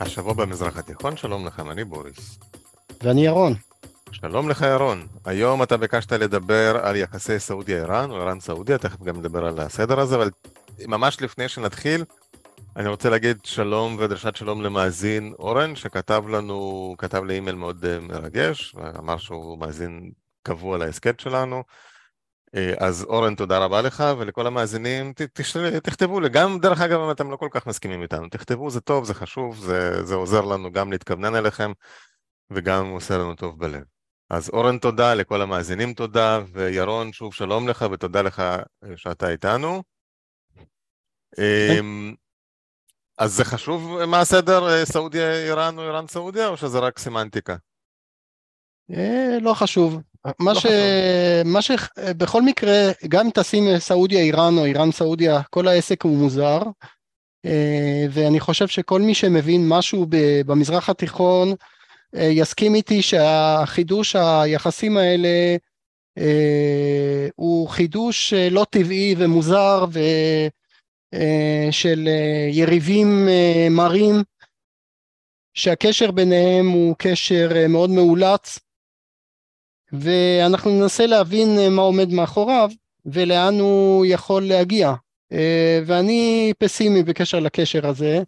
השבוע במזרח התיכון, שלום לכם, אני בוריס. ואני ירון. שלום לך ירון. היום אתה ביקשת לדבר על יחסי סעודיה-איראן, או איראן-סעודיה, תכף גם נדבר על הסדר הזה, אבל ממש לפני שנתחיל, אני רוצה להגיד שלום ודרשת שלום למאזין אורן, שכתב לנו, כתב לי אימייל מאוד אה, מרגש, ואמר שהוא מאזין קבוע להסכת שלנו. אה, אז אורן, תודה רבה לך, ולכל המאזינים, ת, תש, תכתבו לי, גם דרך אגב, אם אתם לא כל כך מסכימים איתנו, תכתבו, זה טוב, זה חשוב, זה, זה עוזר לנו גם להתכוונן אליכם, וגם עושה לנו טוב בלב. אז אורן תודה, לכל המאזינים תודה, וירון, שוב שלום לך, ותודה לך אה, שאתה איתנו. אמ, אז זה חשוב מה הסדר, אה, סעודיה-איראן או איראן-סעודיה, או שזה רק סמנטיקה? לא חשוב. מה, לא ש... מה שבכל מקרה, גם תשים סעודיה איראן או איראן סעודיה, כל העסק הוא מוזר, אה, ואני חושב שכל מי שמבין משהו במזרח התיכון אה, יסכים איתי שהחידוש היחסים האלה אה, הוא חידוש לא טבעי ומוזר ושל יריבים מרים שהקשר ביניהם הוא קשר מאוד מאולץ ואנחנו ננסה להבין אה, מה עומד מאחוריו ולאן הוא יכול להגיע. אה, ואני פסימי בקשר לקשר הזה,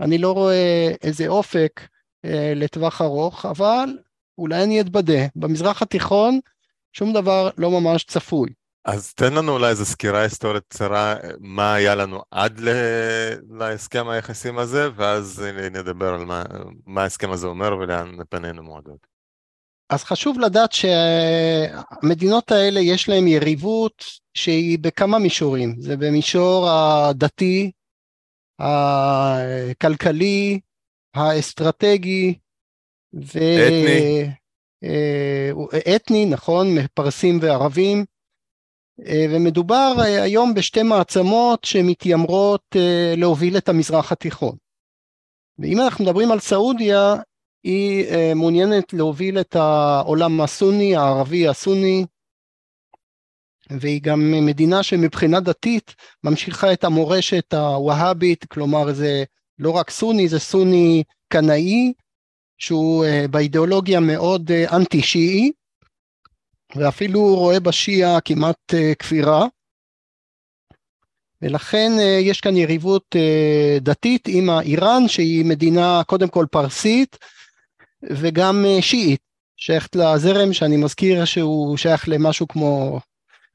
אני לא רואה איזה אופק אה, לטווח ארוך, אבל אולי אני אתבדה. במזרח התיכון שום דבר לא ממש צפוי. אז תן לנו אולי איזו סקירה היסטורית קצרה, מה היה לנו עד ל... להסכם היחסים הזה, ואז נדבר על מה, מה ההסכם הזה אומר ולאן פנינו מועדות. אז חשוב לדעת שהמדינות האלה יש להן יריבות שהיא בכמה מישורים, זה במישור הדתי, הכלכלי, האסטרטגי, ו... אתני. אה, אתני, נכון, פרסים וערבים, אה, ומדובר אה, היום בשתי מעצמות שמתיימרות להוביל את המזרח התיכון. ואם אנחנו מדברים על סעודיה, היא אה, מעוניינת להוביל את העולם הסוני, הערבי הסוני, והיא גם מדינה שמבחינה דתית ממשיכה את המורשת הווהאבית, כלומר זה לא רק סוני, זה סוני קנאי, שהוא אה, באידיאולוגיה מאוד אה, אנטי שיעי, ואפילו רואה בשיעה כמעט כפירה. ולכן יש כאן יריבות דתית עם איראן שהיא מדינה קודם כל פרסית וגם אה, שיעית, שייכת לזרם שאני מזכיר שהוא שייך למשהו כמו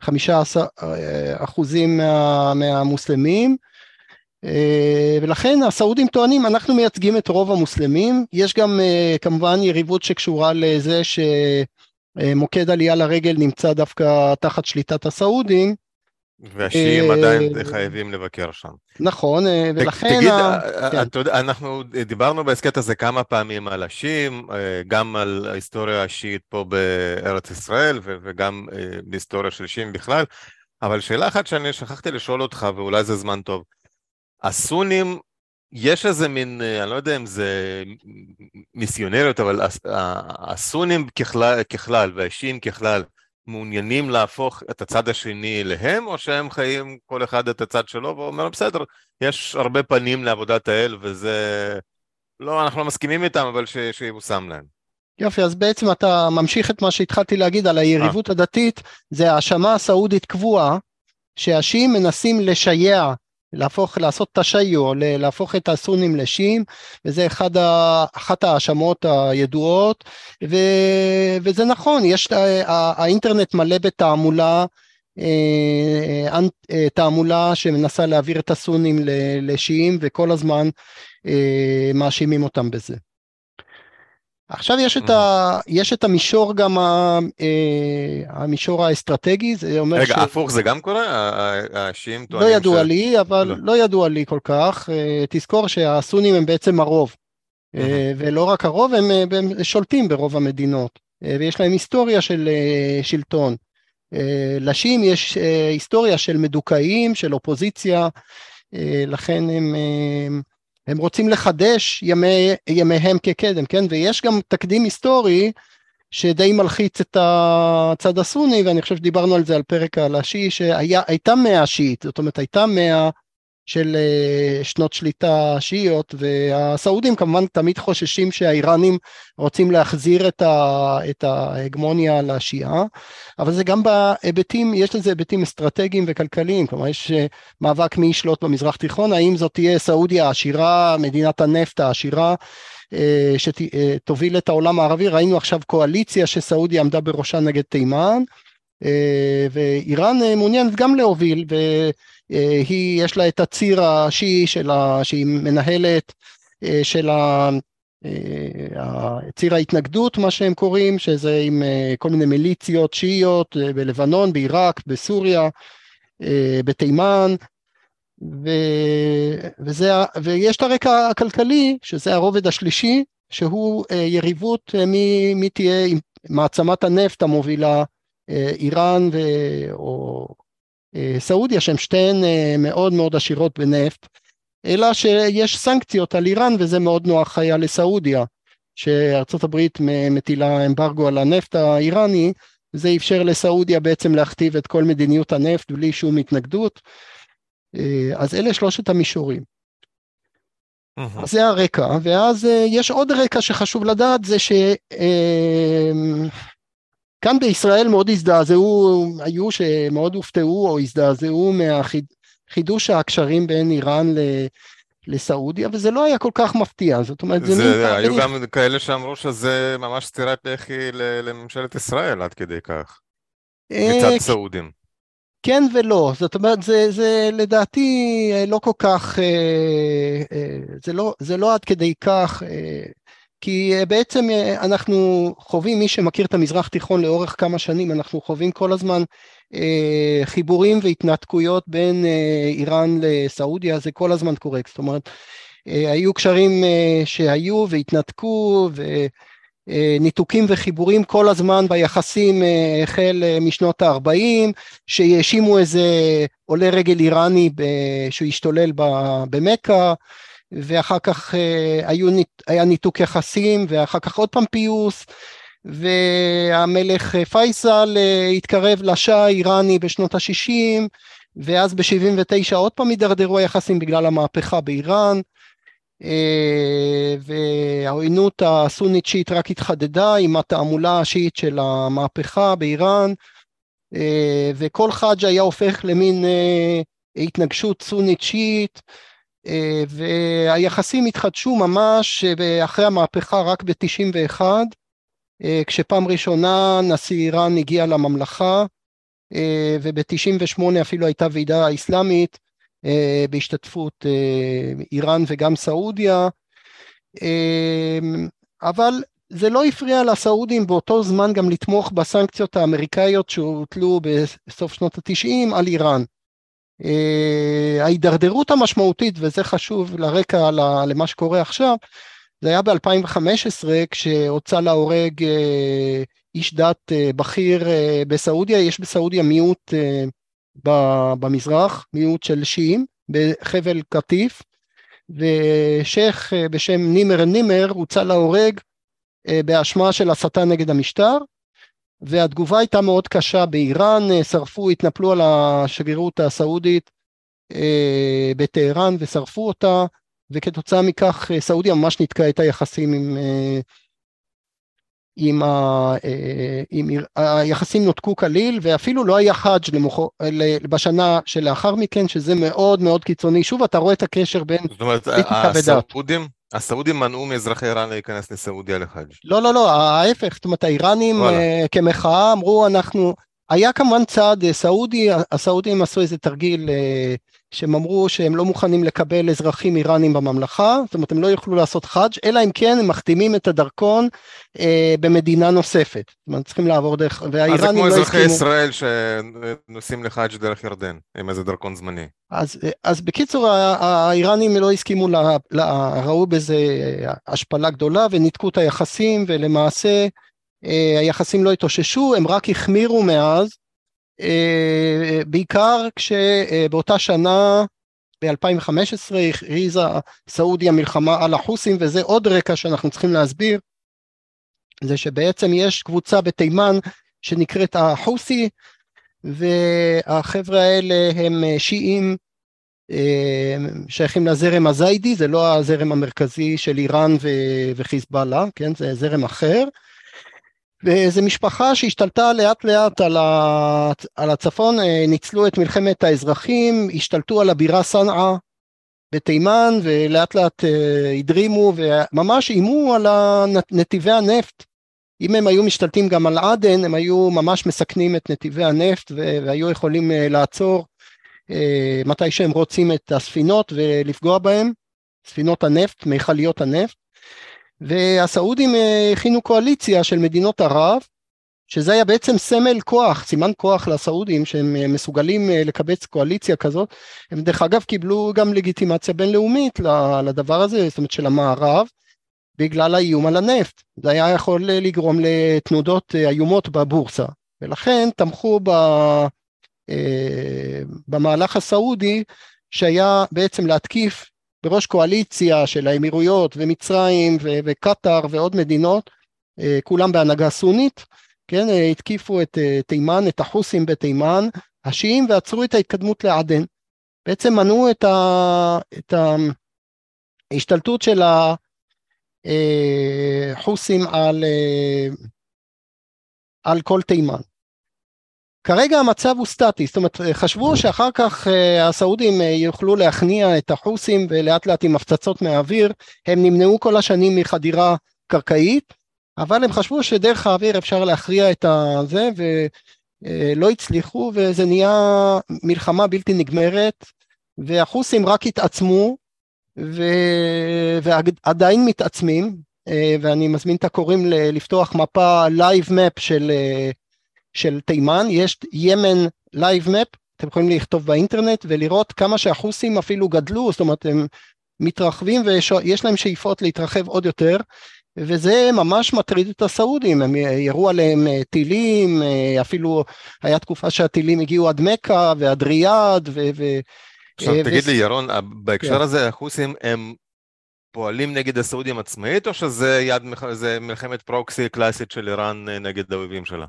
15 אה, אחוזים מה, מהמוסלמים, אה, ולכן הסעודים טוענים אנחנו מייצגים את רוב המוסלמים, יש גם כמובן יריבות שקשורה לזה שמוקד עלייה לרגל נמצא דווקא תחת שליטת הסעודים, והשיעים עדיין אה, חייבים לבקר שם. נכון, אה, ולכן... תגיד, אה, כן. אתה יודע, אנחנו דיברנו בהסכת הזה כמה פעמים על השיעים, גם על ההיסטוריה השיעית פה בארץ ישראל, וגם בהיסטוריה של שיעים בכלל, אבל שאלה אחת שאני שכחתי לשאול אותך, ואולי זה זמן טוב. הסונים, יש איזה מין, אני לא יודע אם זה מיסיונריות, אבל הסונים ככלל, ככלל והשיעים ככלל, מעוניינים להפוך את הצד השני אליהם, או שהם חיים כל אחד את הצד שלו ואומר, בסדר, יש הרבה פנים לעבודת האל וזה... לא, אנחנו לא מסכימים איתם, אבל ש... שיבושם להם. יופי, אז בעצם אתה ממשיך את מה שהתחלתי להגיד על היריבות 아. אה. הדתית, זה האשמה הסעודית קבועה, שהשיעים מנסים לשייע להפוך, לעשות תשיו, להפוך את הסונים לשיעים, וזה אחד ה, אחת ההאשמות הידועות, ו, וזה נכון, יש, האינטרנט מלא בתעמולה, אה, אה, תעמולה שמנסה להעביר את הסונים לשיעים, וכל הזמן אה, מאשימים אותם בזה. עכשיו יש את, ה, יש את המישור גם, ה, אה, המישור האסטרטגי, זה אומר רגע, ש... רגע, הפוך זה גם קורה? השיעים טוענים לא ידוע ש... לי, אבל לא. לא ידוע לי כל כך. אה, תזכור שהסונים הם בעצם הרוב. Mm-hmm. ולא רק הרוב, הם, הם שולטים ברוב המדינות. ויש להם היסטוריה של שלטון. לשיעים יש היסטוריה של מדוכאים, של אופוזיציה, לכן הם... הם רוצים לחדש ימי, ימיהם כקדם, כן? ויש גם תקדים היסטורי שדי מלחיץ את הצד הסוני, ואני חושב שדיברנו על זה על פרק על השיעי, שהייתה מאה שיעית, זאת אומרת הייתה מאה של אה, שנות שליטה שיעיות, והסעודים כמובן תמיד חוששים שהאיראנים רוצים להחזיר את, ה, את ההגמוניה לשיעה, אבל זה גם בהיבטים, יש לזה היבטים אסטרטגיים וכלכליים, כלומר יש אה, מאבק מי ישלוט במזרח תיכון, האם זאת תהיה סעודיה העשירה, מדינת הנפט העשירה, אה, שתוביל את העולם הערבי, ראינו עכשיו קואליציה שסעודיה עמדה בראשה נגד תימן, ואיראן מעוניינת גם להוביל, והיא, יש לה את הציר השיעי שלה, שהיא מנהלת, של ציר ההתנגדות, מה שהם קוראים, שזה עם כל מיני מיליציות שיעיות בלבנון, בעיראק, בסוריה, בתימן, ו, וזה, ויש את הרקע הכלכלי, שזה הרובד השלישי, שהוא יריבות מי, מי תהיה מעצמת הנפט המובילה איראן ו... או סעודיה שהן שתיהן מאוד מאוד עשירות בנפט, אלא שיש סנקציות על איראן וזה מאוד נוח היה לסעודיה, שארצות הברית מטילה אמברגו על הנפט האיראני, זה אפשר לסעודיה בעצם להכתיב את כל מדיניות הנפט בלי שום התנגדות, אז אלה שלושת המישורים. אז זה הרקע, ואז יש עוד רקע שחשוב לדעת, זה ש... כאן בישראל מאוד הזדעזעו, היו שמאוד הופתעו או הזדעזעו מהחידוש הקשרים בין איראן ל... לסעודיה, וזה לא היה כל כך מפתיע, זאת אומרת, זה, זה מין... היו גם כאלה שאמרו שזה ממש סטירת לחי לממשלת ישראל עד כדי כך, אה, מצד סעודים. כן ולא, זאת אומרת, זה, זה לדעתי לא כל כך, אה, אה, זה לא, זה לא עד כדי כך, כי אה, בעצם אה, אנחנו חווים, מי שמכיר את המזרח תיכון לאורך כמה שנים, אנחנו חווים כל הזמן אה, חיבורים והתנתקויות בין איראן לסעודיה, זה כל הזמן קורה, זאת אומרת, היו קשרים שהיו והתנתקו, וניתוקים וחיבורים כל הזמן ביחסים החל משנות ה-40, שהאשימו איזה עולה רגל איראני שהוא השתולל במכה, ואחר כך אה, היו, היה ניתוק יחסים, ואחר כך עוד פעם פיוס, והמלך פייסל אה, התקרב לשאה האיראני בשנות ה-60, ואז ב-79 עוד פעם הידרדרו היחסים בגלל המהפכה באיראן, אה, והעוינות הסונית שיעית רק התחדדה עם התעמולה השיעית של המהפכה באיראן, וכל חאג' היה הופך למין התנגשות סונית שיעית, אה, והיחסים התחדשו ממש אה, אחרי המהפכה רק ב-91, אה, כשפעם ראשונה נשיא איראן הגיע לממלכה, וב-98 אפילו הייתה ועידה אסלאמית בהשתתפות איראן וגם סעודיה, אבל זה לא הפריע לסעודים באותו זמן גם לתמוך בסנקציות האמריקאיות שהוטלו בסוף שנות התשעים על איראן. אה, ההידרדרות המשמעותית, וזה חשוב לרקע למה שקורה עכשיו, זה היה ב-2015 כשהוצא להורג אה, איש דת אה, בכיר בסעודיה, יש בסעודיה מיעוט במזרח, מיעוט של שיעים בחבל קטיף, ושייח בשם נימר נימר הוצא להורג באשמה של הסתה נגד המשטר, והתגובה הייתה מאוד קשה באיראן, אה, שרפו, התנפלו על השגרירות הסעודית אה, בטהרן ושרפו אותה, וכתוצאה מכך אה, סעודיה ממש ניתקה את היחסים עם, עם, ה, עם היחסים נותקו כליל ואפילו לא היה חאג' בשנה שלאחר מכן שזה מאוד מאוד קיצוני. שוב אתה רואה את הקשר בין זאת אומרת הסעודים הסעודים מנעו מאזרחי איראן להיכנס לסעודיה לחאג'. לא, לא, לא, ההפך, זאת אומרת, האיראנים uh, כמחאה אמרו, אנחנו, היה כמובן צעד uh, סעודי, הסעודים עשו איזה תרגיל uh, שהם אמרו שהם לא מוכנים לקבל אזרחים איראנים בממלכה, זאת אומרת, הם לא יוכלו לעשות חאג', אלא אם כן הם מחתימים את הדרכון uh, במדינה נוספת. זאת אומרת, צריכים לעבור דרך, והאיראנים לא הסכימו... אז זה כמו אזרחי ישראל שנוסעים לחאג' דרך ירדן, עם איזה דרכון זמני. אז, אז בקיצור האיראנים לא הסכימו, לה, לה, ראו בזה השפלה גדולה וניתקו את היחסים ולמעשה אה, היחסים לא התאוששו, הם רק החמירו מאז, אה, בעיקר כשבאותה שנה ב-2015 הכריזה סעודיה מלחמה על החוסים וזה עוד רקע שאנחנו צריכים להסביר, זה שבעצם יש קבוצה בתימן שנקראת החוסי והחבר'ה האלה הם שיעים שייכים לזרם הזיידי, זה לא הזרם המרכזי של איראן וחיזבאללה, כן, זה זרם אחר. וזו משפחה שהשתלטה לאט לאט על הצפון, ניצלו את מלחמת האזרחים, השתלטו על הבירה סנעה בתימן ולאט לאט הדרימו וממש איימו על נתיבי הנפט. אם הם היו משתלטים גם על עדן, הם היו ממש מסכנים את נתיבי הנפט והיו יכולים לעצור מתי שהם רוצים את הספינות ולפגוע בהם, ספינות הנפט, מיכליות הנפט. והסעודים הכינו קואליציה של מדינות ערב, שזה היה בעצם סמל כוח, סימן כוח לסעודים שהם מסוגלים לקבץ קואליציה כזאת. הם דרך אגב קיבלו גם לגיטימציה בינלאומית לדבר הזה, זאת אומרת של המערב, בגלל האיום על הנפט. זה היה יכול לגרום לתנודות איומות בבורסה, ולכן תמכו ב... במהלך הסעודי שהיה בעצם להתקיף בראש קואליציה של האמירויות ומצרים וקטאר ועוד מדינות, כולם בהנהגה סונית, כן, התקיפו את תימן, את החוסים בתימן, השיעים ועצרו את ההתקדמות לעדן. בעצם מנעו את, ה, את ההשתלטות של החוסים על, על כל תימן. כרגע המצב הוא סטטי, זאת אומרת חשבו שאחר כך הסעודים יוכלו להכניע את החוסים ולאט לאט עם הפצצות מהאוויר, הם נמנעו כל השנים מחדירה קרקעית, אבל הם חשבו שדרך האוויר אפשר להכריע את זה ולא הצליחו וזה נהיה מלחמה בלתי נגמרת והחוסים רק התעצמו ו... ועדיין מתעצמים ואני מזמין את הקוראים לפתוח מפה live map של של תימן, יש Yemen live map, אתם יכולים לכתוב באינטרנט ולראות כמה שהחוסים אפילו גדלו, זאת אומרת הם מתרחבים ויש להם שאיפות להתרחב עוד יותר, וזה ממש מטריד את הסעודים, הם ירו עליהם טילים, אפילו היה תקופה שהטילים הגיעו עד מכה ועד ריאד ו... עכשיו ו... תגיד לי ירון, בהקשר כן. הזה החוסים הם פועלים נגד הסעודים עצמאית או שזה יד, מלחמת פרוקסי קלאסית של איראן נגד האויבים שלה?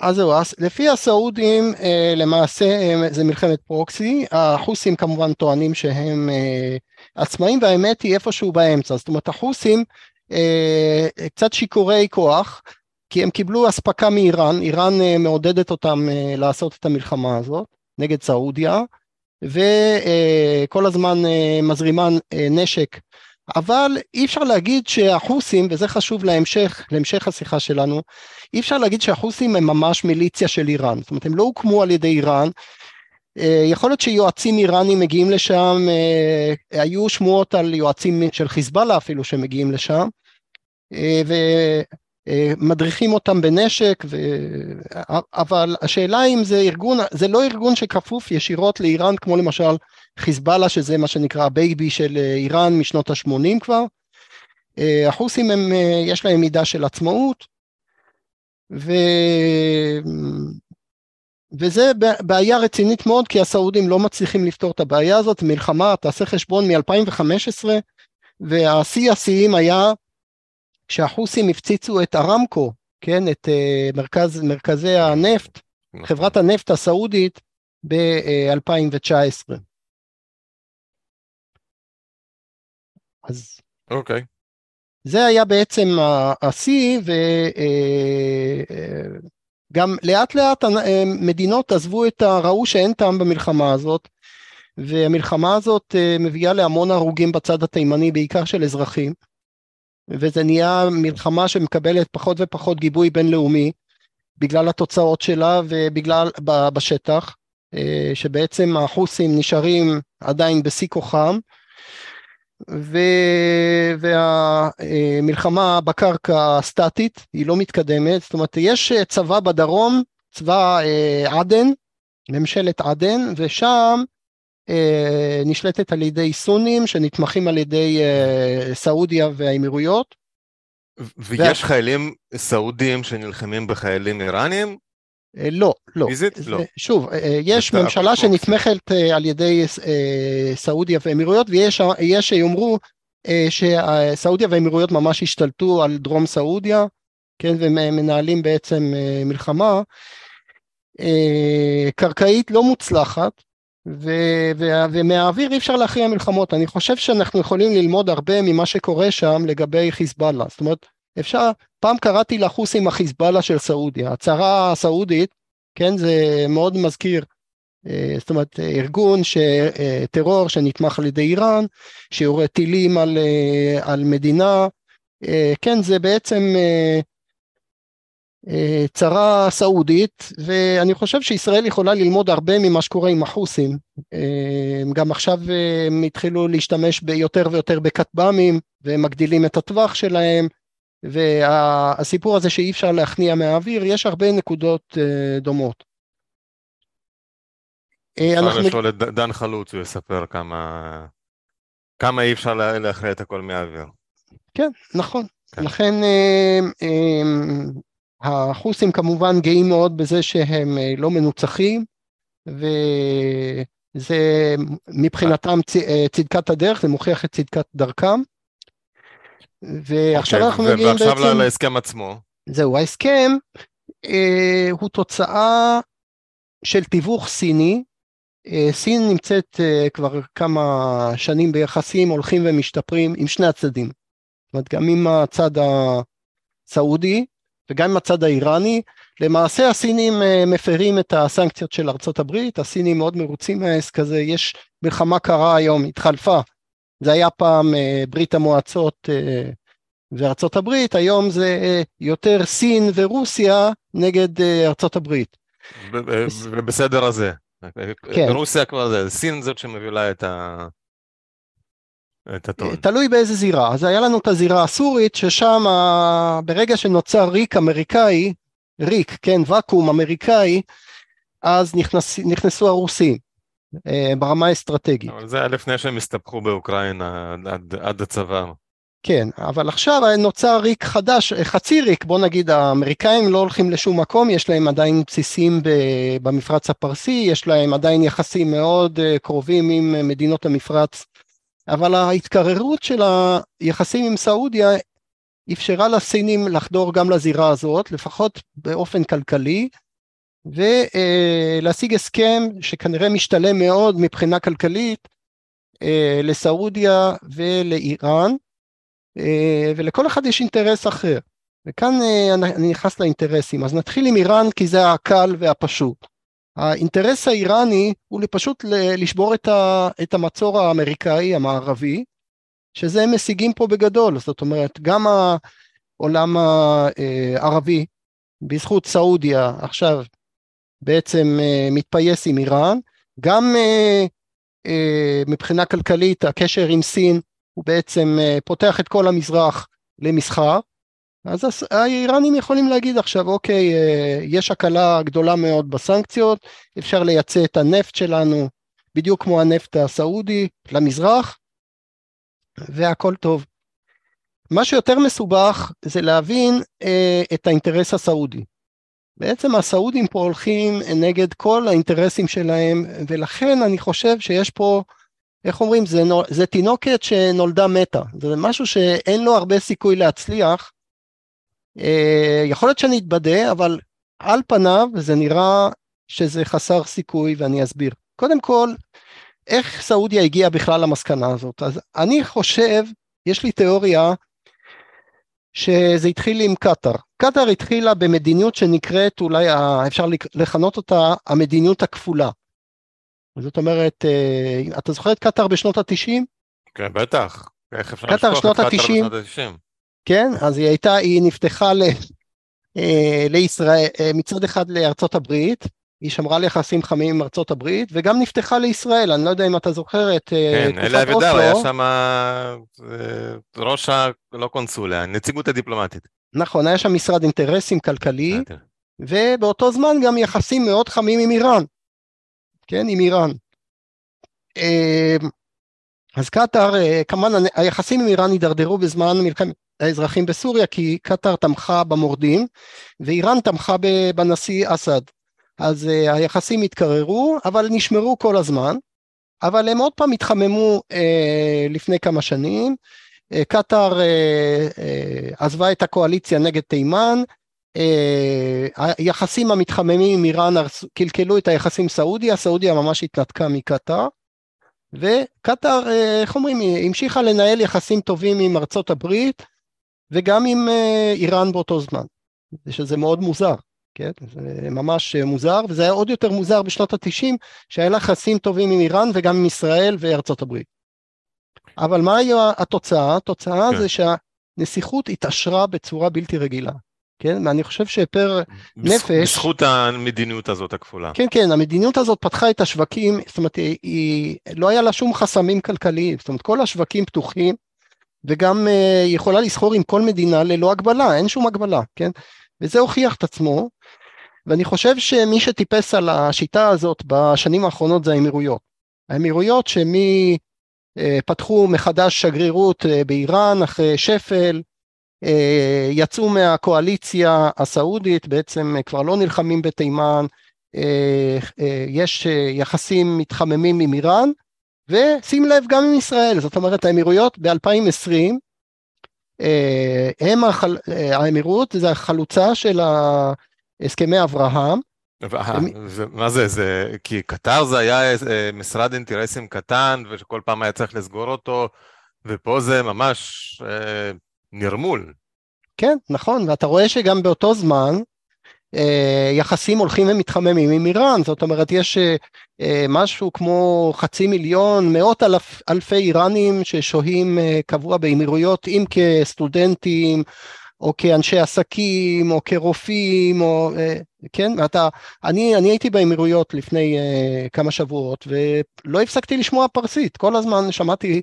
אז זהו, לפי הסעודים למעשה זה מלחמת פרוקסי, החוסים כמובן טוענים שהם עצמאים והאמת היא איפשהו באמצע, זאת אומרת החוסים קצת שיכורי כוח, כי הם קיבלו אספקה מאיראן, איראן מעודדת אותם לעשות את המלחמה הזאת נגד סעודיה, וכל הזמן מזרימה נשק. אבל אי אפשר להגיד שהחוסים, וזה חשוב להמשך, להמשך השיחה שלנו, אי אפשר להגיד שהחוסים הם ממש מיליציה של איראן, זאת אומרת הם לא הוקמו על ידי איראן, יכול להיות שיועצים איראנים מגיעים לשם, היו שמועות על יועצים של חיזבאללה אפילו שמגיעים לשם, ומדריכים אותם בנשק, ו... אבל השאלה אם זה ארגון, זה לא ארגון שכפוף ישירות לאיראן כמו למשל חיזבאללה שזה מה שנקרא ה baby של איראן משנות ה-80 כבר. החוסים הם, יש להם מידה של עצמאות, ו... וזה בעיה רצינית מאוד כי הסעודים לא מצליחים לפתור את הבעיה הזאת, מלחמה, תעשה חשבון מ-2015 והשיא השיאים היה כשהחוסים הפציצו את ארמקו, כן, את מרכז, מרכזי הנפט, נכון. חברת הנפט הסעודית ב-2019. אז... אוקיי. Okay. זה היה בעצם השיא, וגם אה, לאט לאט אה, מדינות עזבו את ה... ראו שאין טעם במלחמה הזאת, והמלחמה הזאת אה, מביאה להמון הרוגים בצד התימני, בעיקר של אזרחים, וזה נהיה מלחמה שמקבלת פחות ופחות גיבוי בינלאומי, בגלל התוצאות שלה ובגלל בשטח, שבעצם החוסים נשארים עדיין בשיא כוחם, ו... והמלחמה בקרקע סטטית, היא לא מתקדמת, זאת אומרת יש צבא בדרום, צבא אה, עדן, ממשלת עדן, ושם אה, נשלטת על ידי סונים שנתמכים על ידי אה, סעודיה והאמירויות. ויש. חיילים סעודים שנלחמים בחיילים איראנים? אה, לא, לא. פיזית? לא. שוב, אה, יש ממשלה שנתמכת אה, על ידי סעודיה ואמירויות ויש שיאמרו שסעודיה ואמירויות ממש השתלטו על דרום סעודיה, כן, ומנהלים בעצם מלחמה. קרקעית לא מוצלחת, ו- ו- ומהאוויר אי אפשר להכריע מלחמות. אני חושב שאנחנו יכולים ללמוד הרבה ממה שקורה שם לגבי חיזבאללה. זאת אומרת, אפשר, פעם קראתי לחוסים החיזבאללה של סעודיה. הצהרה הסעודית, כן, זה מאוד מזכיר. אה, זאת אומרת, ארגון ש... אה, טרור שנתמך על ידי איראן, שיורה טילים על, אה, על מדינה. כן, זה בעצם צרה סעודית ואני חושב שישראל יכולה ללמוד הרבה ממה שקורה עם החוסים אה, גם עכשיו אה, הם התחילו להשתמש ביותר ויותר בכטב"מים ומגדילים את הטווח שלהם והסיפור הזה שאי אפשר להכניע מהאוויר יש הרבה נקודות דומות. אפשר לשאול את דן חלוץ, הוא יספר כמה, כמה אי אפשר להכריע את הכל מהאוויר. כן, נכון. כן. לכן החוסים כמובן גאים מאוד בזה שהם אה, לא מנוצחים, וזה מבחינתם אה, צדקת הדרך, זה מוכיח את צדקת דרכם. ועכשיו okay, אוקיי, אנחנו מגיעים בעצם... ועכשיו להסכם עצמו. זהו, ההסכם אה, הוא תוצאה של תיווך סיני. אה, סין נמצאת אה, כבר כמה שנים ביחסים הולכים ומשתפרים עם שני הצדדים. זאת אומרת, גם עם הצד הסעודי וגם עם הצד האיראני. למעשה הסינים אה, מפרים את הסנקציות של ארצות הברית, הסינים מאוד מרוצים מהעסק הזה, יש מלחמה קרה היום, התחלפה. זה היה פעם אה, ברית המועצות אה, וארצות הברית, היום זה יותר סין ורוסיה נגד ארצות הברית. ובסדר הזה. כן. רוסיה כבר זה, סין זאת שמובילה את ה... את הטון. תלוי באיזה זירה. אז היה לנו את הזירה הסורית, ששם ברגע שנוצר ריק אמריקאי, ריק, כן, ואקום אמריקאי, אז נכנס, נכנסו הרוסים אה, ברמה האסטרטגית. אבל זה היה לפני שהם הסתבכו באוקראינה עד, עד הצבא. כן, אבל עכשיו נוצר ריק חדש, חצי ריק, בוא נגיד האמריקאים לא הולכים לשום מקום, יש להם עדיין בסיסים במפרץ הפרסי, יש להם עדיין יחסים מאוד אה, קרובים עם מדינות המפרץ אבל ההתקררות של היחסים עם סעודיה אפשרה לסינים לחדור גם לזירה הזאת, לפחות באופן כלכלי, ולהשיג הסכם שכנראה משתלם מאוד מבחינה כלכלית אה, לסעודיה ולאיראן, אה, ולכל אחד יש אינטרס אחר. וכאן אה, אני נכנס לאינטרסים, אז נתחיל עם איראן כי זה הקל והפשוט. האינטרס האיראני הוא פשוט לשבור את, ה, את המצור האמריקאי המערבי, שזה הם משיגים פה בגדול, זאת אומרת גם העולם הערבי בזכות סעודיה עכשיו בעצם אה, מתפייס עם איראן, גם אה, אה, מבחינה כלכלית הקשר עם סין הוא בעצם פותח את כל המזרח למסחר, אז האיראנים יכולים להגיד עכשיו, אוקיי, אה, יש הקלה גדולה מאוד בסנקציות, אפשר לייצא את הנפט שלנו, בדיוק כמו הנפט הסעודי, למזרח, והכל טוב. מה שיותר מסובך זה להבין אה, את האינטרס הסעודי. בעצם הסעודים פה הולכים נגד כל האינטרסים שלהם, ולכן אני חושב שיש פה, איך אומרים, זה, זה תינוקת שנולדה מתה, זה משהו שאין לו הרבה סיכוי להצליח, יכול להיות שאני אתבדה, אבל על פניו זה נראה שזה חסר סיכוי ואני אסביר. קודם כל, איך סעודיה הגיעה בכלל למסקנה הזאת? אז אני חושב, יש לי תיאוריה שזה התחיל עם קטאר. קטאר התחילה במדיניות שנקראת, אולי אפשר לכנות אותה המדיניות הכפולה. זאת אומרת, אה, אתה זוכר את קטאר בשנות התשעים? כן, בטח. איך אפשר לשכוח את קטאר בשנות התשעים? כן, אז היא הייתה, היא נפתחה ל, אה, לישראל, אה, מצד אחד לארצות הברית, היא שמרה על יחסים חמים עם ארצות הברית, וגם נפתחה לישראל, אני לא יודע אם אתה זוכר את אה, כן, אלי אבידר היה שם ראש הלא קונסוליה, הנציגות הדיפלומטית. נכון, היה שם משרד אינטרסים כלכלי, ובאותו זמן גם יחסים מאוד חמים עם איראן, כן, עם איראן. אז קטאר, כמובן היחסים עם איראן הידרדרו בזמן מלחמת האזרחים בסוריה כי קטאר תמכה במורדים ואיראן תמכה בנשיא אסד. אז uh, היחסים התקררו אבל נשמרו כל הזמן אבל הם עוד פעם התחממו uh, לפני כמה שנים. uh, קטאר uh, uh, עזבה את הקואליציה נגד תימן היחסים המתחממים עם איראן קלקלו את היחסים סעודיה, סעודיה ממש התנתקה מקטר, וקטר, איך אומרים, המשיכה לנהל יחסים טובים עם ארצות הברית וגם עם איראן באותו זמן, שזה מאוד מוזר. כן? זה ממש מוזר, וזה היה עוד יותר מוזר בשנות התשעים, שהיה לה יחסים טובים עם איראן וגם עם ישראל וארצות הברית. אבל מה היה התוצאה? התוצאה כן. זה שהנסיכות התעשרה בצורה בלתי רגילה. כן, ואני חושב שפר נפש... בזכות המדיניות הזאת הכפולה. כן, כן, המדיניות הזאת פתחה את השווקים, זאת אומרת, היא, היא לא היה לה שום חסמים כלכליים, זאת אומרת, כל השווקים פתוחים, וגם uh, יכולה לסחור עם כל מדינה ללא הגבלה, אין שום הגבלה, כן? וזה הוכיח את עצמו, ואני חושב שמי שטיפס על השיטה הזאת בשנים האחרונות זה האמירויות. האמירויות שמי אה, פתחו מחדש שגרירות אה, באיראן אחרי שפל, יצאו מהקואליציה הסעודית, בעצם כבר לא נלחמים בתימן, יש יחסים מתחממים עם איראן, ושים לב גם עם ישראל, זאת אומרת האמירויות ב-2020 הם החל... האמירות זה החלוצה של הסכמי אברהם. מה זה, זה, כי קטר זה היה משרד אינטרסים קטן ושכל פעם היה צריך לסגור אותו, ופה זה ממש אה, נרמול. כן, נכון, ואתה רואה שגם באותו זמן אה, יחסים הולכים ומתחממים עם איראן, זאת אומרת יש אה, אה, משהו כמו חצי מיליון, מאות אלף, אלפי איראנים ששוהים אה, קבוע באמירויות, אם כסטודנטים או כאנשי עסקים, או כרופאים, או, אה, כן, ואתה, אני, אני הייתי באמירויות לפני uh, כמה שבועות, ולא הפסקתי לשמוע פרסית, כל הזמן שמעתי,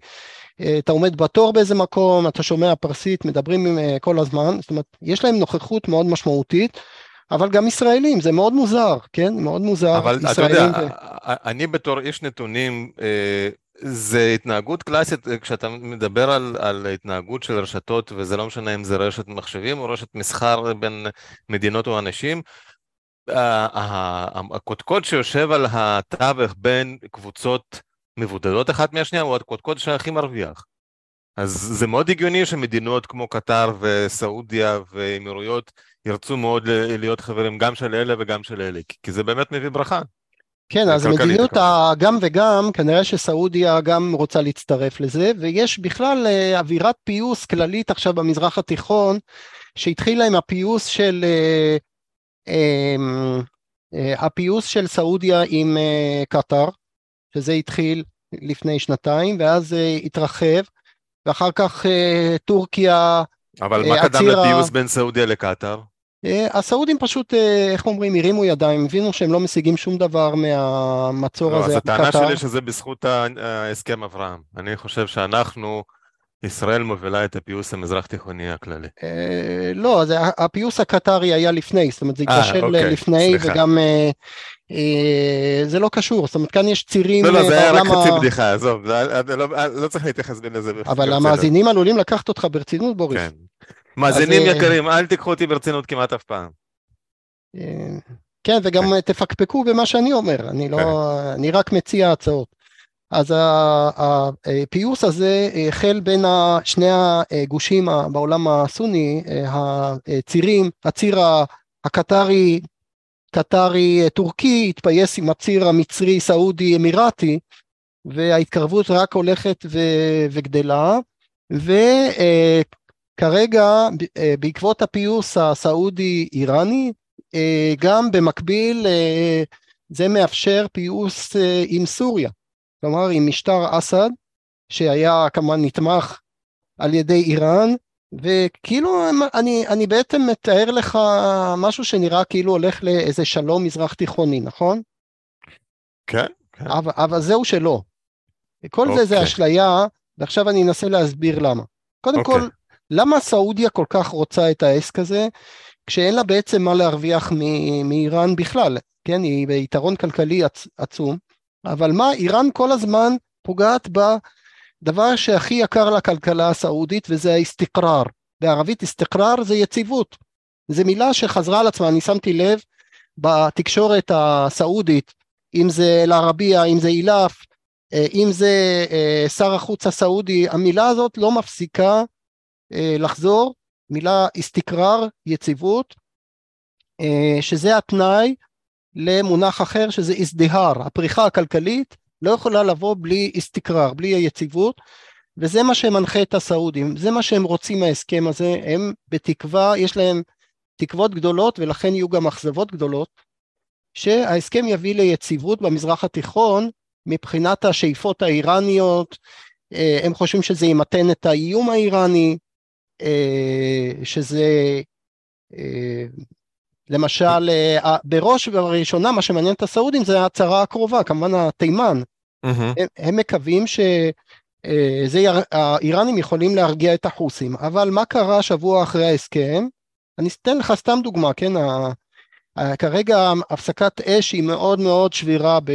אתה עומד בתור באיזה מקום, אתה שומע פרסית, מדברים uh, כל הזמן, זאת אומרת, יש להם נוכחות מאוד משמעותית, אבל גם ישראלים, זה מאוד מוזר, כן? מאוד מוזר. אבל אתה יודע, ו... אני בתור איש נתונים, זה התנהגות קלאסית, כשאתה מדבר על, על התנהגות של רשתות, וזה לא משנה אם זה רשת מחשבים או רשת מסחר בין מדינות או אנשים, הקודקוד שיושב על התווך בין קבוצות מבודדות אחת מהשנייה הוא הקודקוד שהכי מרוויח. אז זה מאוד הגיוני שמדינות כמו קטר וסעודיה ואמירויות ירצו מאוד להיות חברים גם של אלה וגם של אלה, כי זה באמת מביא ברכה. כן, אז מדיניות הגם וגם, כנראה שסעודיה גם רוצה להצטרף לזה, ויש בכלל אה, אווירת פיוס כללית עכשיו במזרח התיכון, שהתחילה עם הפיוס של, אה, אה, הפיוס של סעודיה עם קטאר, שזה התחיל לפני שנתיים, ואז התרחב, ואחר כך טורקיה אבל מה קדם לפיוס בין סעודיה לקטאר? אה, הסעודים פשוט, אה, איך אומרים, הרימו ידיים, הבינו שהם לא משיגים שום דבר מהמצור לא, הזה. אז הטענה שלי שזה בזכות ההסכם אברהם. אני חושב שאנחנו, ישראל מובילה את הפיוס המזרח תיכוני הכללי. אה, לא, זה, הפיוס הקטרי היה לפני, זאת אומרת זה התבשל אוקיי, לפני, סליחה. וגם זה לא קשור, זאת אומרת כאן יש צירים לא, לא, זה היה רק חצי בדיחה, עזוב, לא, לא צריך להתייחס לזה. אבל המאזינים עלולים לקחת אותך ברצינות, בוריס. כן. מאזינים אה, יקרים, אל תיקחו אותי ברצינות כמעט אף פעם. אה, כן, וגם כן. תפקפקו במה שאני אומר, אני לא, כן. אני רק מציע הצעות. אז הפיוס הזה החל בין שני הגושים בעולם הסוני, הצירים, הציר הקטרי, קטרי טורקי התפייס עם הציר המצרי סעודי אמירתי וההתקרבות רק הולכת וגדלה כרגע אה, בעקבות הפיוס הסעודי-איראני, אה, גם במקביל אה, זה מאפשר פיוס עם סוריה, כלומר עם משטר אסד, שהיה כמובן נתמך על ידי איראן, וכאילו אני, אני בעצם מתאר לך משהו שנראה כאילו הולך לאיזה שלום מזרח תיכוני, נכון? כן, כן. אבל, אבל זהו שלא. כל אוקיי. זה זה אשליה, ועכשיו אני אנסה להסביר למה. קודם אוקיי. כל, למה סעודיה כל כך רוצה את העסק הזה, כשאין לה בעצם מה להרוויח מאיראן בכלל, כן, היא ביתרון כלכלי עצ, עצום, אבל מה, איראן כל הזמן פוגעת בדבר שהכי יקר לכלכלה הסעודית וזה האיסתקרר. בערבית איסתקרר זה יציבות. זו מילה שחזרה על עצמה, אני שמתי לב בתקשורת הסעודית, אם זה אל-ערבייה, אם זה אילף, אה, אם זה אה, שר החוץ הסעודי, המילה הזאת לא מפסיקה אה, לחזור, מילה איסתקרר, יציבות, שזה התנאי למונח אחר שזה הזדהר, הפריחה הכלכלית לא יכולה לבוא בלי איסטיקרר, בלי היציבות, וזה מה שמנחה את הסעודים, זה מה שהם רוצים מההסכם הזה, הם בתקווה, יש להם תקוות גדולות ולכן יהיו גם אכזבות גדולות, שההסכם יביא ליציבות במזרח התיכון מבחינת השאיפות האיראניות, אה, הם חושבים שזה ימתן את האיום האיראני, אה, שזה אה, למשל בראש ובראשונה מה שמעניין את הסעודים זה ההצהרה הקרובה, כמובן התימן. הם, הם מקווים שהאיראנים יכולים להרגיע את החוסים, אבל מה קרה שבוע אחרי ההסכם? אני אתן לך סתם דוגמה, כן, כרגע הפסקת אש היא מאוד מאוד שבירה ב,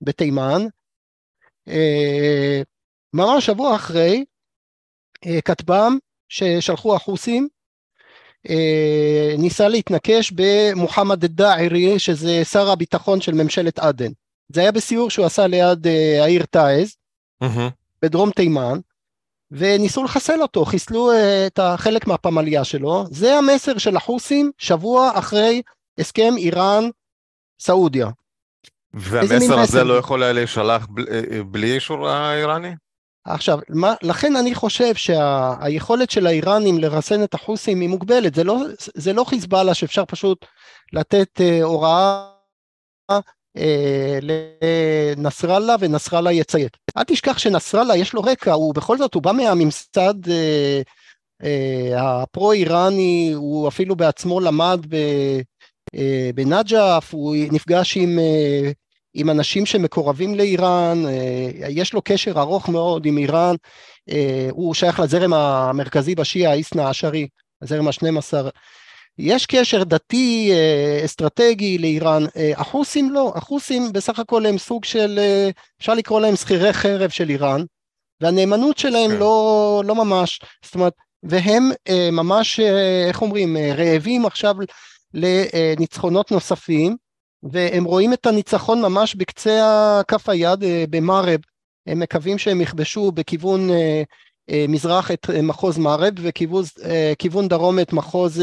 בתימן, אה, ממש שבוע אחרי אה, כטב"ם ששלחו החוסים אה, ניסה להתנקש במוחמד א-דאערי שזה שר הביטחון של ממשלת עדן. זה היה בסיור שהוא עשה ליד העיר תעז mm-hmm. בדרום תימן וניסו לחסל אותו, חיסלו את החלק מהפמליה שלו, זה המסר של החוסים שבוע אחרי הסכם איראן סעודיה. והמסר הזה לא יכול היה להישלח אה, בלי אישור האיראני? עכשיו, מה, לכן אני חושב שהיכולת של האיראנים לרסן את החוסים היא מוגבלת, זה לא, זה לא חיזבאללה שאפשר פשוט לתת אה, הוראה אה, לנסראללה ונסראללה יציית. אל תשכח שנסראללה יש לו רקע, הוא בכל זאת, הוא בא מהממסד אה, אה, הפרו-איראני, הוא אפילו בעצמו למד ב... אה, בנג'ף, הוא נפגש עם, אה, עם אנשים שמקורבים לאיראן, אה, יש לו קשר ארוך מאוד עם איראן, הוא שייך לזרם המרכזי בשיעה, האיסנא האשרי, הזרם ה-12. יש קשר דתי, אסטרטגי לאיראן, החוסים לא, החוסים בסך הכל הם סוג של, אפשר לקרוא להם שכירי חרב של איראן, והנאמנות שלהם כן. לא, לא ממש, זאת אומרת, והם ממש, איך אומרים, רעבים עכשיו לניצחונות נוספים, והם רואים את הניצחון ממש בקצה כף היד אה, במארב, הם מקווים שהם יכבשו בכיוון אה, אה, מזרח את מחוז מארב וכיוון דרום את מחוז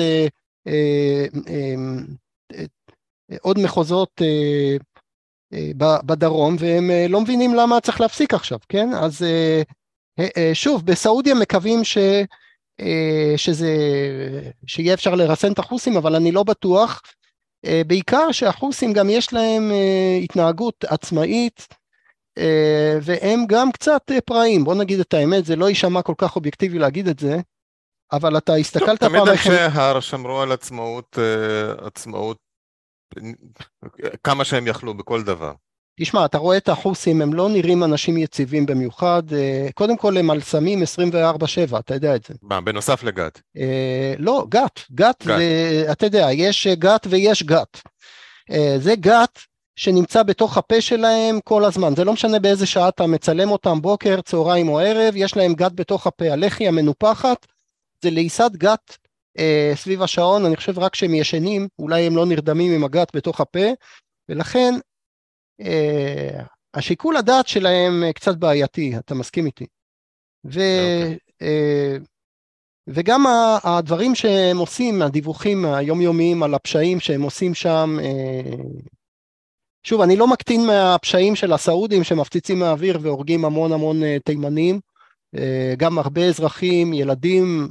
עוד מחוזות בדרום והם לא מבינים למה צריך להפסיק עכשיו, כן? אז שוב, בסעודיה מקווים ש... שזה, שיהיה אפשר לרסן את החוסים, אבל אני לא בטוח. אה, בעיקר שהחוסים גם יש להם אה, התנהגות עצמאית, והם גם קצת פראים, בוא נגיד את האמת, זה לא יישמע כל כך אובייקטיבי להגיד את זה, אבל אתה הסתכלת פעם... תמיד אנשי ההר שמרו על עצמאות, עצמאות, כמה שהם יכלו בכל דבר. תשמע, אתה רואה את החוסים, הם לא נראים אנשים יציבים במיוחד. אה, קודם כל הם על סמים 24-7, אתה יודע את זה. מה, בנוסף לגת? אה, לא, גת. גת, זה, אתה יודע, יש גת ויש גת. אה, זה גת שנמצא בתוך הפה שלהם כל הזמן. זה לא משנה באיזה שעה אתה מצלם אותם, בוקר, צהריים או ערב, יש להם גת בתוך הפה. הלחי המנופחת זה לעיסת גת אה, סביב השעון, אני חושב רק כשהם ישנים, אולי הם לא נרדמים עם הגת בתוך הפה, ולכן אה, השיקול הדעת שלהם אה, קצת בעייתי, אתה מסכים איתי. ו, okay. אוקיי. אה, וגם הדברים שהם עושים, הדיווחים היומיומיים על הפשעים שהם עושים שם, שוב, אני לא מקטין מהפשעים של הסעודים שמפציצים מהאוויר והורגים המון המון תימנים, גם הרבה אזרחים, ילדים,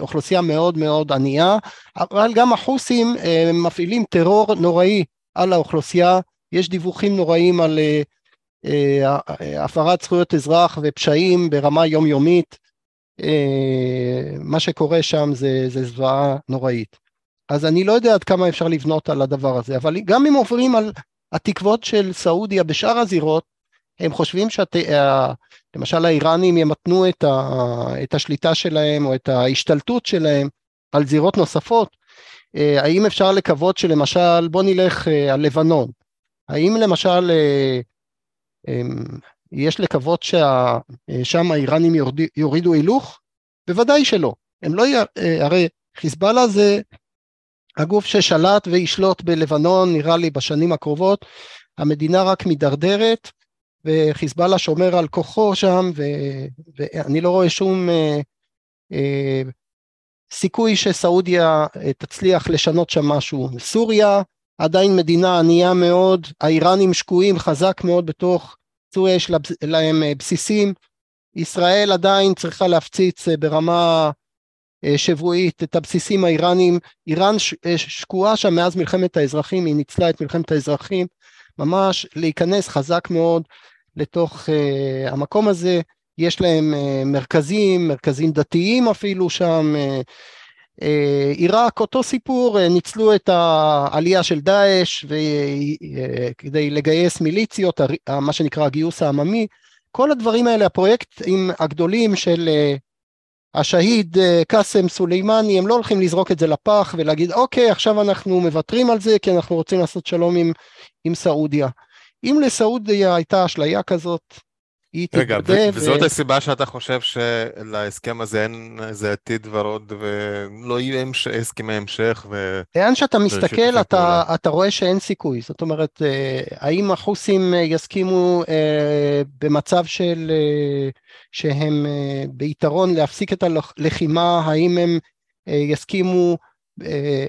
אוכלוסייה מאוד מאוד ענייה, אבל גם החוסים מפעילים טרור נוראי על האוכלוסייה, יש דיווחים נוראים על אה, אה, הפרת זכויות אזרח ופשעים ברמה יומיומית, אה, מה שקורה שם זה, זה זוועה נוראית. אז אני לא יודע עד כמה אפשר לבנות על הדבר הזה, אבל גם אם עוברים על התקוות של סעודיה בשאר הזירות, הם חושבים שלמשל האיראנים ימתנו את, ה, את השליטה שלהם או את ההשתלטות שלהם על זירות נוספות, האם אפשר לקוות שלמשל, בוא נלך אה, על לבנון, האם למשל אה, אמ, יש לקוות ששם האיראנים יורידו הילוך? בוודאי שלא. הם לא, י... הרי חיזבאללה זה הגוף ששלט וישלוט בלבנון, נראה לי בשנים הקרובות, המדינה רק מידרדרת, וחיזבאללה שומר על כוחו שם, ו... ואני לא רואה שום סיכוי שסעודיה תצליח לשנות שם משהו. סוריה עדיין מדינה ענייה מאוד, האיראנים שקועים חזק מאוד בתוך סוריה, יש להם בסיסים, ישראל עדיין צריכה להפציץ ברמה שבועית את הבסיסים האיראנים, איראן שקועה שם מאז מלחמת האזרחים, היא ניצלה את מלחמת האזרחים, ממש להיכנס חזק מאוד לתוך המקום הזה, יש להם uh, מרכזים, מרכזים דתיים אפילו שם, uh, uh, עיראק אותו סיפור, ניצלו את העלייה של דאעש כדי לגייס מיליציות, מה שנקרא הגיוס העממי, כל הדברים האלה, הפרויקטים הגדולים של השהיד קאסם סולימני, הם לא הולכים לזרוק את זה לפח ולהגיד אוקיי עכשיו אנחנו מוותרים על זה כי אנחנו רוצים לעשות שלום עם, עם סעודיה. אם לסעודיה הייתה אשליה כזאת, היא רגע, תתבדה. וזאת ו... הסיבה שאתה חושב שלהסכם הזה אין איזה עתיד ורוד ולא יהיו המש... הסכמי המשך ו... לאן שאתה מסתכל אתה, אתה רואה שאין סיכוי, זאת אומרת, אה, האם החוסים יסכימו אה, במצב של... אה, שהם ביתרון להפסיק את הלחימה, האם הם יסכימו,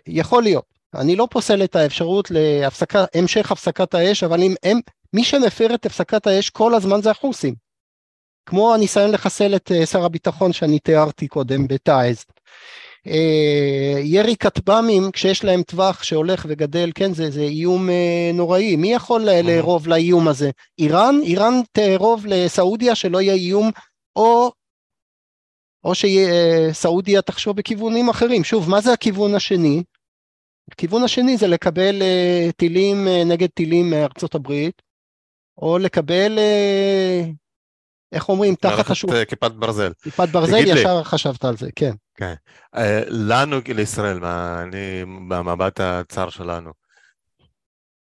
יכול להיות. אני לא פוסל את האפשרות להמשך הפסקת האש, אבל אם הם, מי שמפר את הפסקת האש כל הזמן זה החוסים. כמו הניסיון לחסל את אה, שר הביטחון שאני תיארתי קודם בתעז. אה, ירי כטב"מים כשיש להם טווח שהולך וגדל, כן, זה, זה איום אה, נוראי. מי יכול לארוב לאיום הזה? איראן? איראן תארוב לסעודיה שלא יהיה איום, או, או שסעודיה תחשוב בכיוונים אחרים. שוב, מה זה הכיוון השני? הכיוון השני זה לקבל טילים נגד טילים מארצות הברית, או לקבל, uh, איך אומרים, תחת השוק. כיפת ברזל. כיפת ברזל, ישר לי. חשבת על זה, כן. כן. Uh, לנו, לישראל, מה, אני, במבט הצר שלנו,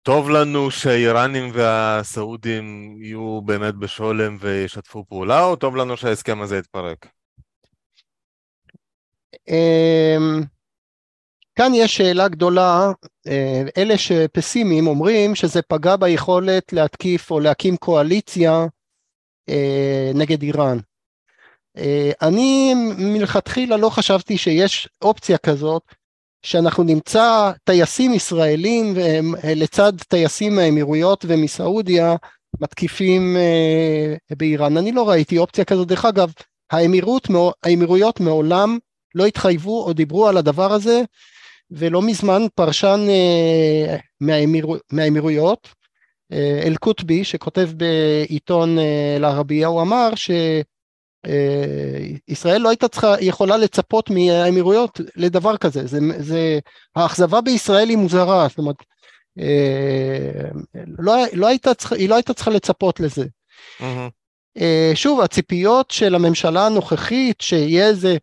טוב לנו שהאיראנים והסעודים יהיו באמת בשולם וישתפו פעולה, או טוב לנו שההסכם הזה יתפרק? כאן יש שאלה גדולה, אה, אלה שפסימיים אומרים שזה פגע ביכולת להתקיף או להקים קואליציה אה, נגד איראן. אה, אני מלכתחילה לא חשבתי שיש אופציה כזאת, שאנחנו נמצא טייסים ישראלים לצד טייסים מהאמירויות ומסעודיה מתקיפים באיראן. אני לא ראיתי אופציה כזאת. דרך אגב, האמירות, האמירויות מעולם לא התחייבו או דיברו על הדבר הזה, ולא מזמן פרשן אה, מהאמיר, מהאמירויות, אה, אל-קוטבי, שכותב בעיתון אה, אל-ערבייה, הוא אמר שישראל לא הייתה צריכה, יכולה לצפות מהאמירויות לדבר כזה, זה, זה, האכזבה בישראל היא מוזרה, זאת אומרת, לא, לא הייתה, היא לא הייתה צריכה לצפות לזה. Mm-hmm. שוב, הציפיות של הממשלה הנוכחית, שיהיה איזה אה,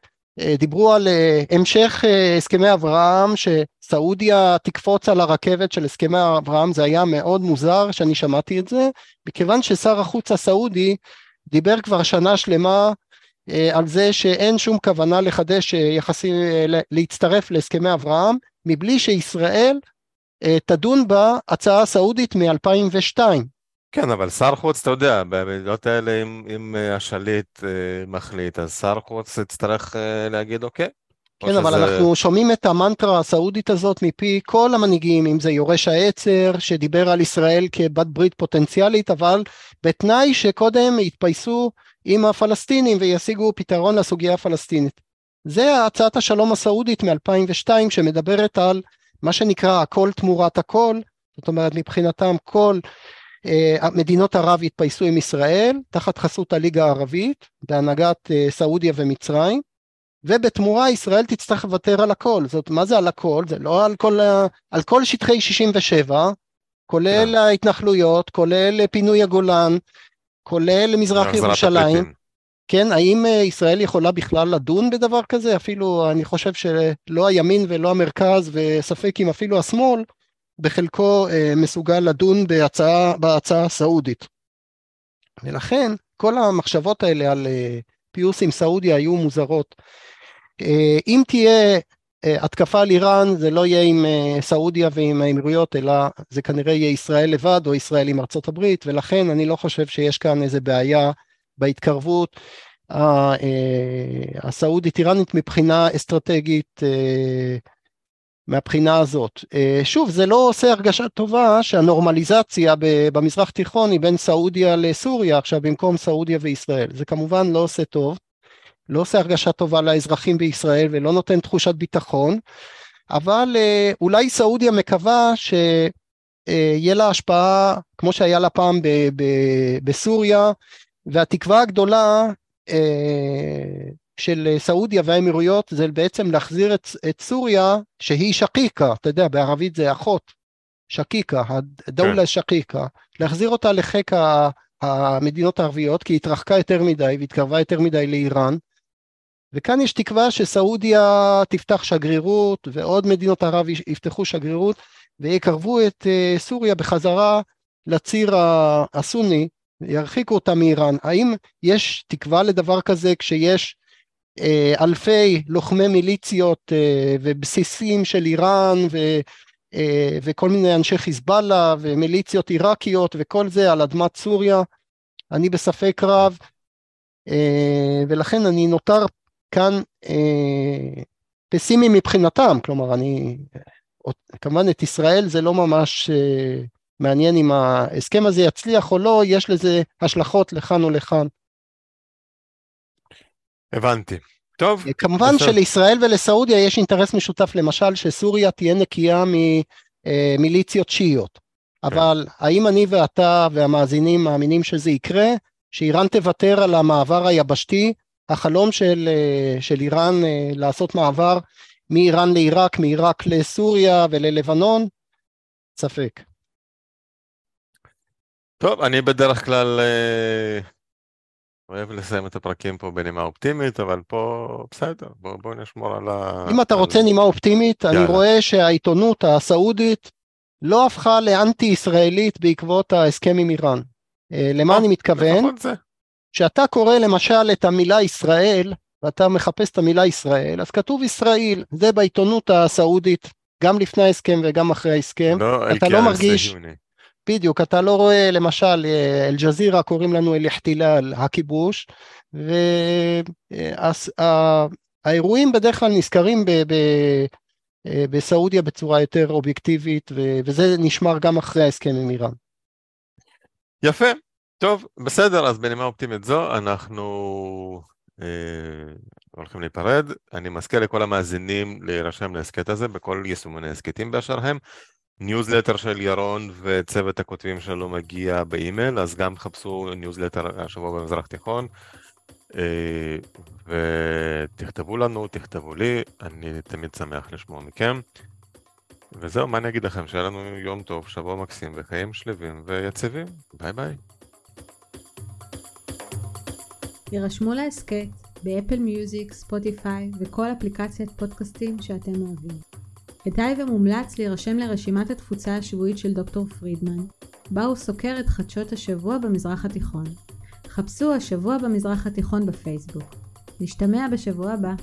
דיברו על אה, המשך אה, הסכמי אברהם, שסעודיה תקפוץ על הרכבת של הסכמי אברהם, זה היה מאוד מוזר שאני שמעתי את זה, מכיוון ששר החוץ הסעודי דיבר כבר שנה שלמה על זה שאין שום כוונה לחדש יחסים, להצטרף להסכמי אברהם, מבלי שישראל תדון בהצעה הסעודית מ-2002. כן, אבל שר חוץ, אתה יודע, במדינות האלה, אם, אם אה, השליט אה, מחליט, אז שר חוץ יצטרך אה, להגיד אוקיי. כן, אבל שזה... אנחנו שומעים את המנטרה הסעודית הזאת מפי כל המנהיגים, אם זה יורש העצר, שדיבר על ישראל כבת ברית פוטנציאלית, אבל בתנאי שקודם יתפייסו עם הפלסטינים וישיגו פתרון לסוגיה הפלסטינית. זה הצעת השלום הסעודית מ-2002, שמדברת על מה שנקרא הכל תמורת הכל, זאת אומרת מבחינתם כל מדינות ערב התפייסו עם ישראל תחת חסות הליגה הערבית בהנהגת אה, סעודיה ומצרים ובתמורה ישראל תצטרך לוותר על הכל. זאת מה זה על הכל? זה לא על כל, על כל שטחי 67 כולל yeah. ההתנחלויות כולל פינוי הגולן כולל מזרח ירושלים. כן האם אה, ישראל יכולה בכלל לדון בדבר כזה? אפילו אני חושב שלא הימין ולא המרכז וספק אם אפילו השמאל בחלקו אה, מסוגל לדון בהצעה, בהצעה הסעודית. ולכן כל המחשבות האלה על אה, פיוס עם סעודיה היו מוזרות. אה, אם תהיה התקפה על איראן זה לא יהיה עם סעודיה ועם האמירויות אלא זה כנראה יהיה ישראל לבד או ישראל עם ארצות הברית ולכן אני לא חושב שיש כאן איזה בעיה בהתקרבות הסעודית איראנית מבחינה אסטרטגית מהבחינה הזאת. שוב, זה לא עושה הרגשה טובה שהנורמליזציה במזרח תיכון היא בין סעודיה לסוריה עכשיו במקום סעודיה וישראל. זה כמובן לא עושה טוב, לא עושה הרגשה טובה לאזרחים בישראל ולא נותן תחושת ביטחון, אבל אולי סעודיה מקווה שיהיה לה השפעה כמו שהיה לה פעם בסוריה, והתקווה הגדולה של סעודיה והאמירויות זה בעצם להחזיר את, את סוריה שהיא שקיקה, אתה יודע בערבית זה אחות, שקיקה, הדאולה כן. שקיקה, להחזיר אותה לחיק המדינות הערביות כי היא התרחקה יותר מדי והתקרבה יותר מדי לאיראן וכאן יש תקווה שסעודיה תפתח שגרירות ועוד מדינות ערב יפתחו שגרירות ויקרבו את אה, סוריה בחזרה לציר הסוני, ירחיקו אותה מאיראן. האם יש תקווה לדבר כזה כשיש אה, אלפי לוחמי מיליציות אה, ובסיסים של איראן ו, אה, וכל מיני אנשי חיזבאללה ומיליציות עיראקיות וכל זה על אדמת סוריה? אני בספק רב, ולכן אני נותר כאן פסימי מבחינתם, כלומר אני, כמובן את ישראל זה לא ממש מעניין אם ההסכם הזה יצליח או לא, יש לזה השלכות לכאן או לכאן. הבנתי. טוב. כמובן בסדר. שלישראל ולסעודיה יש אינטרס משותף, למשל שסוריה תהיה נקייה ממיליציות שיעיות. כן. אבל האם אני ואתה והמאזינים מאמינים שזה יקרה? שאיראן תוותר על המעבר היבשתי, החלום של, של איראן לעשות מעבר מאיראן לעיראק, מעיראק לסוריה וללבנון? ספק. טוב, אני בדרך כלל אה, אוהב לסיים את הפרקים פה בנימה אופטימית, אבל פה בסדר, בואו בוא נשמור על ה... אם אתה על... רוצה נימה אופטימית, יאללה. אני רואה שהעיתונות הסעודית לא הפכה לאנטי ישראלית בעקבות ההסכם עם איראן. אה, למה אה, אני מתכוון? כשאתה קורא למשל את המילה ישראל, ואתה מחפש את המילה ישראל, אז כתוב ישראל, זה בעיתונות הסעודית, גם לפני ההסכם וגם אחרי ההסכם. לא, אתה לא מרגיש... בדיוק, אתה לא רואה למשל אה, אל-ג'זירה קוראים לנו אל-אחתילל, הכיבוש, והאירועים בדרך כלל נזכרים ב... ב אה, בסעודיה בצורה יותר אובייקטיבית, וזה נשמר גם אחרי ההסכם עם איראן. יפה, טוב, בסדר, אז בנימה אופטימית זו, אנחנו אה, הולכים להיפרד. אני מזכיר לכל המאזינים להירשם להסכת הזה בכל יישומוני הסכתים באשר הם. ניוזלטר של ירון וצוות הכותבים שלו מגיע באימייל, אז גם חפשו ניוזלטר השבוע במזרח תיכון. אה, ותכתבו לנו, תכתבו לי, אני תמיד שמח לשמוע מכם. וזהו, מה אני אגיד לכם? שיהיה לנו יום טוב, שבוע מקסים וחיים שלווים ויציבים. ביי ביי. יירשמו להסכת באפל מיוזיק, ספוטיפיי וכל אפליקציית פודקאסטים שאתם אוהבים. כדאי ומומלץ להירשם לרשימת התפוצה השבועית של דוקטור פרידמן, בה הוא סוקר את חדשות השבוע במזרח התיכון. חפשו השבוע במזרח התיכון בפייסבוק. נשתמע בשבוע הבא.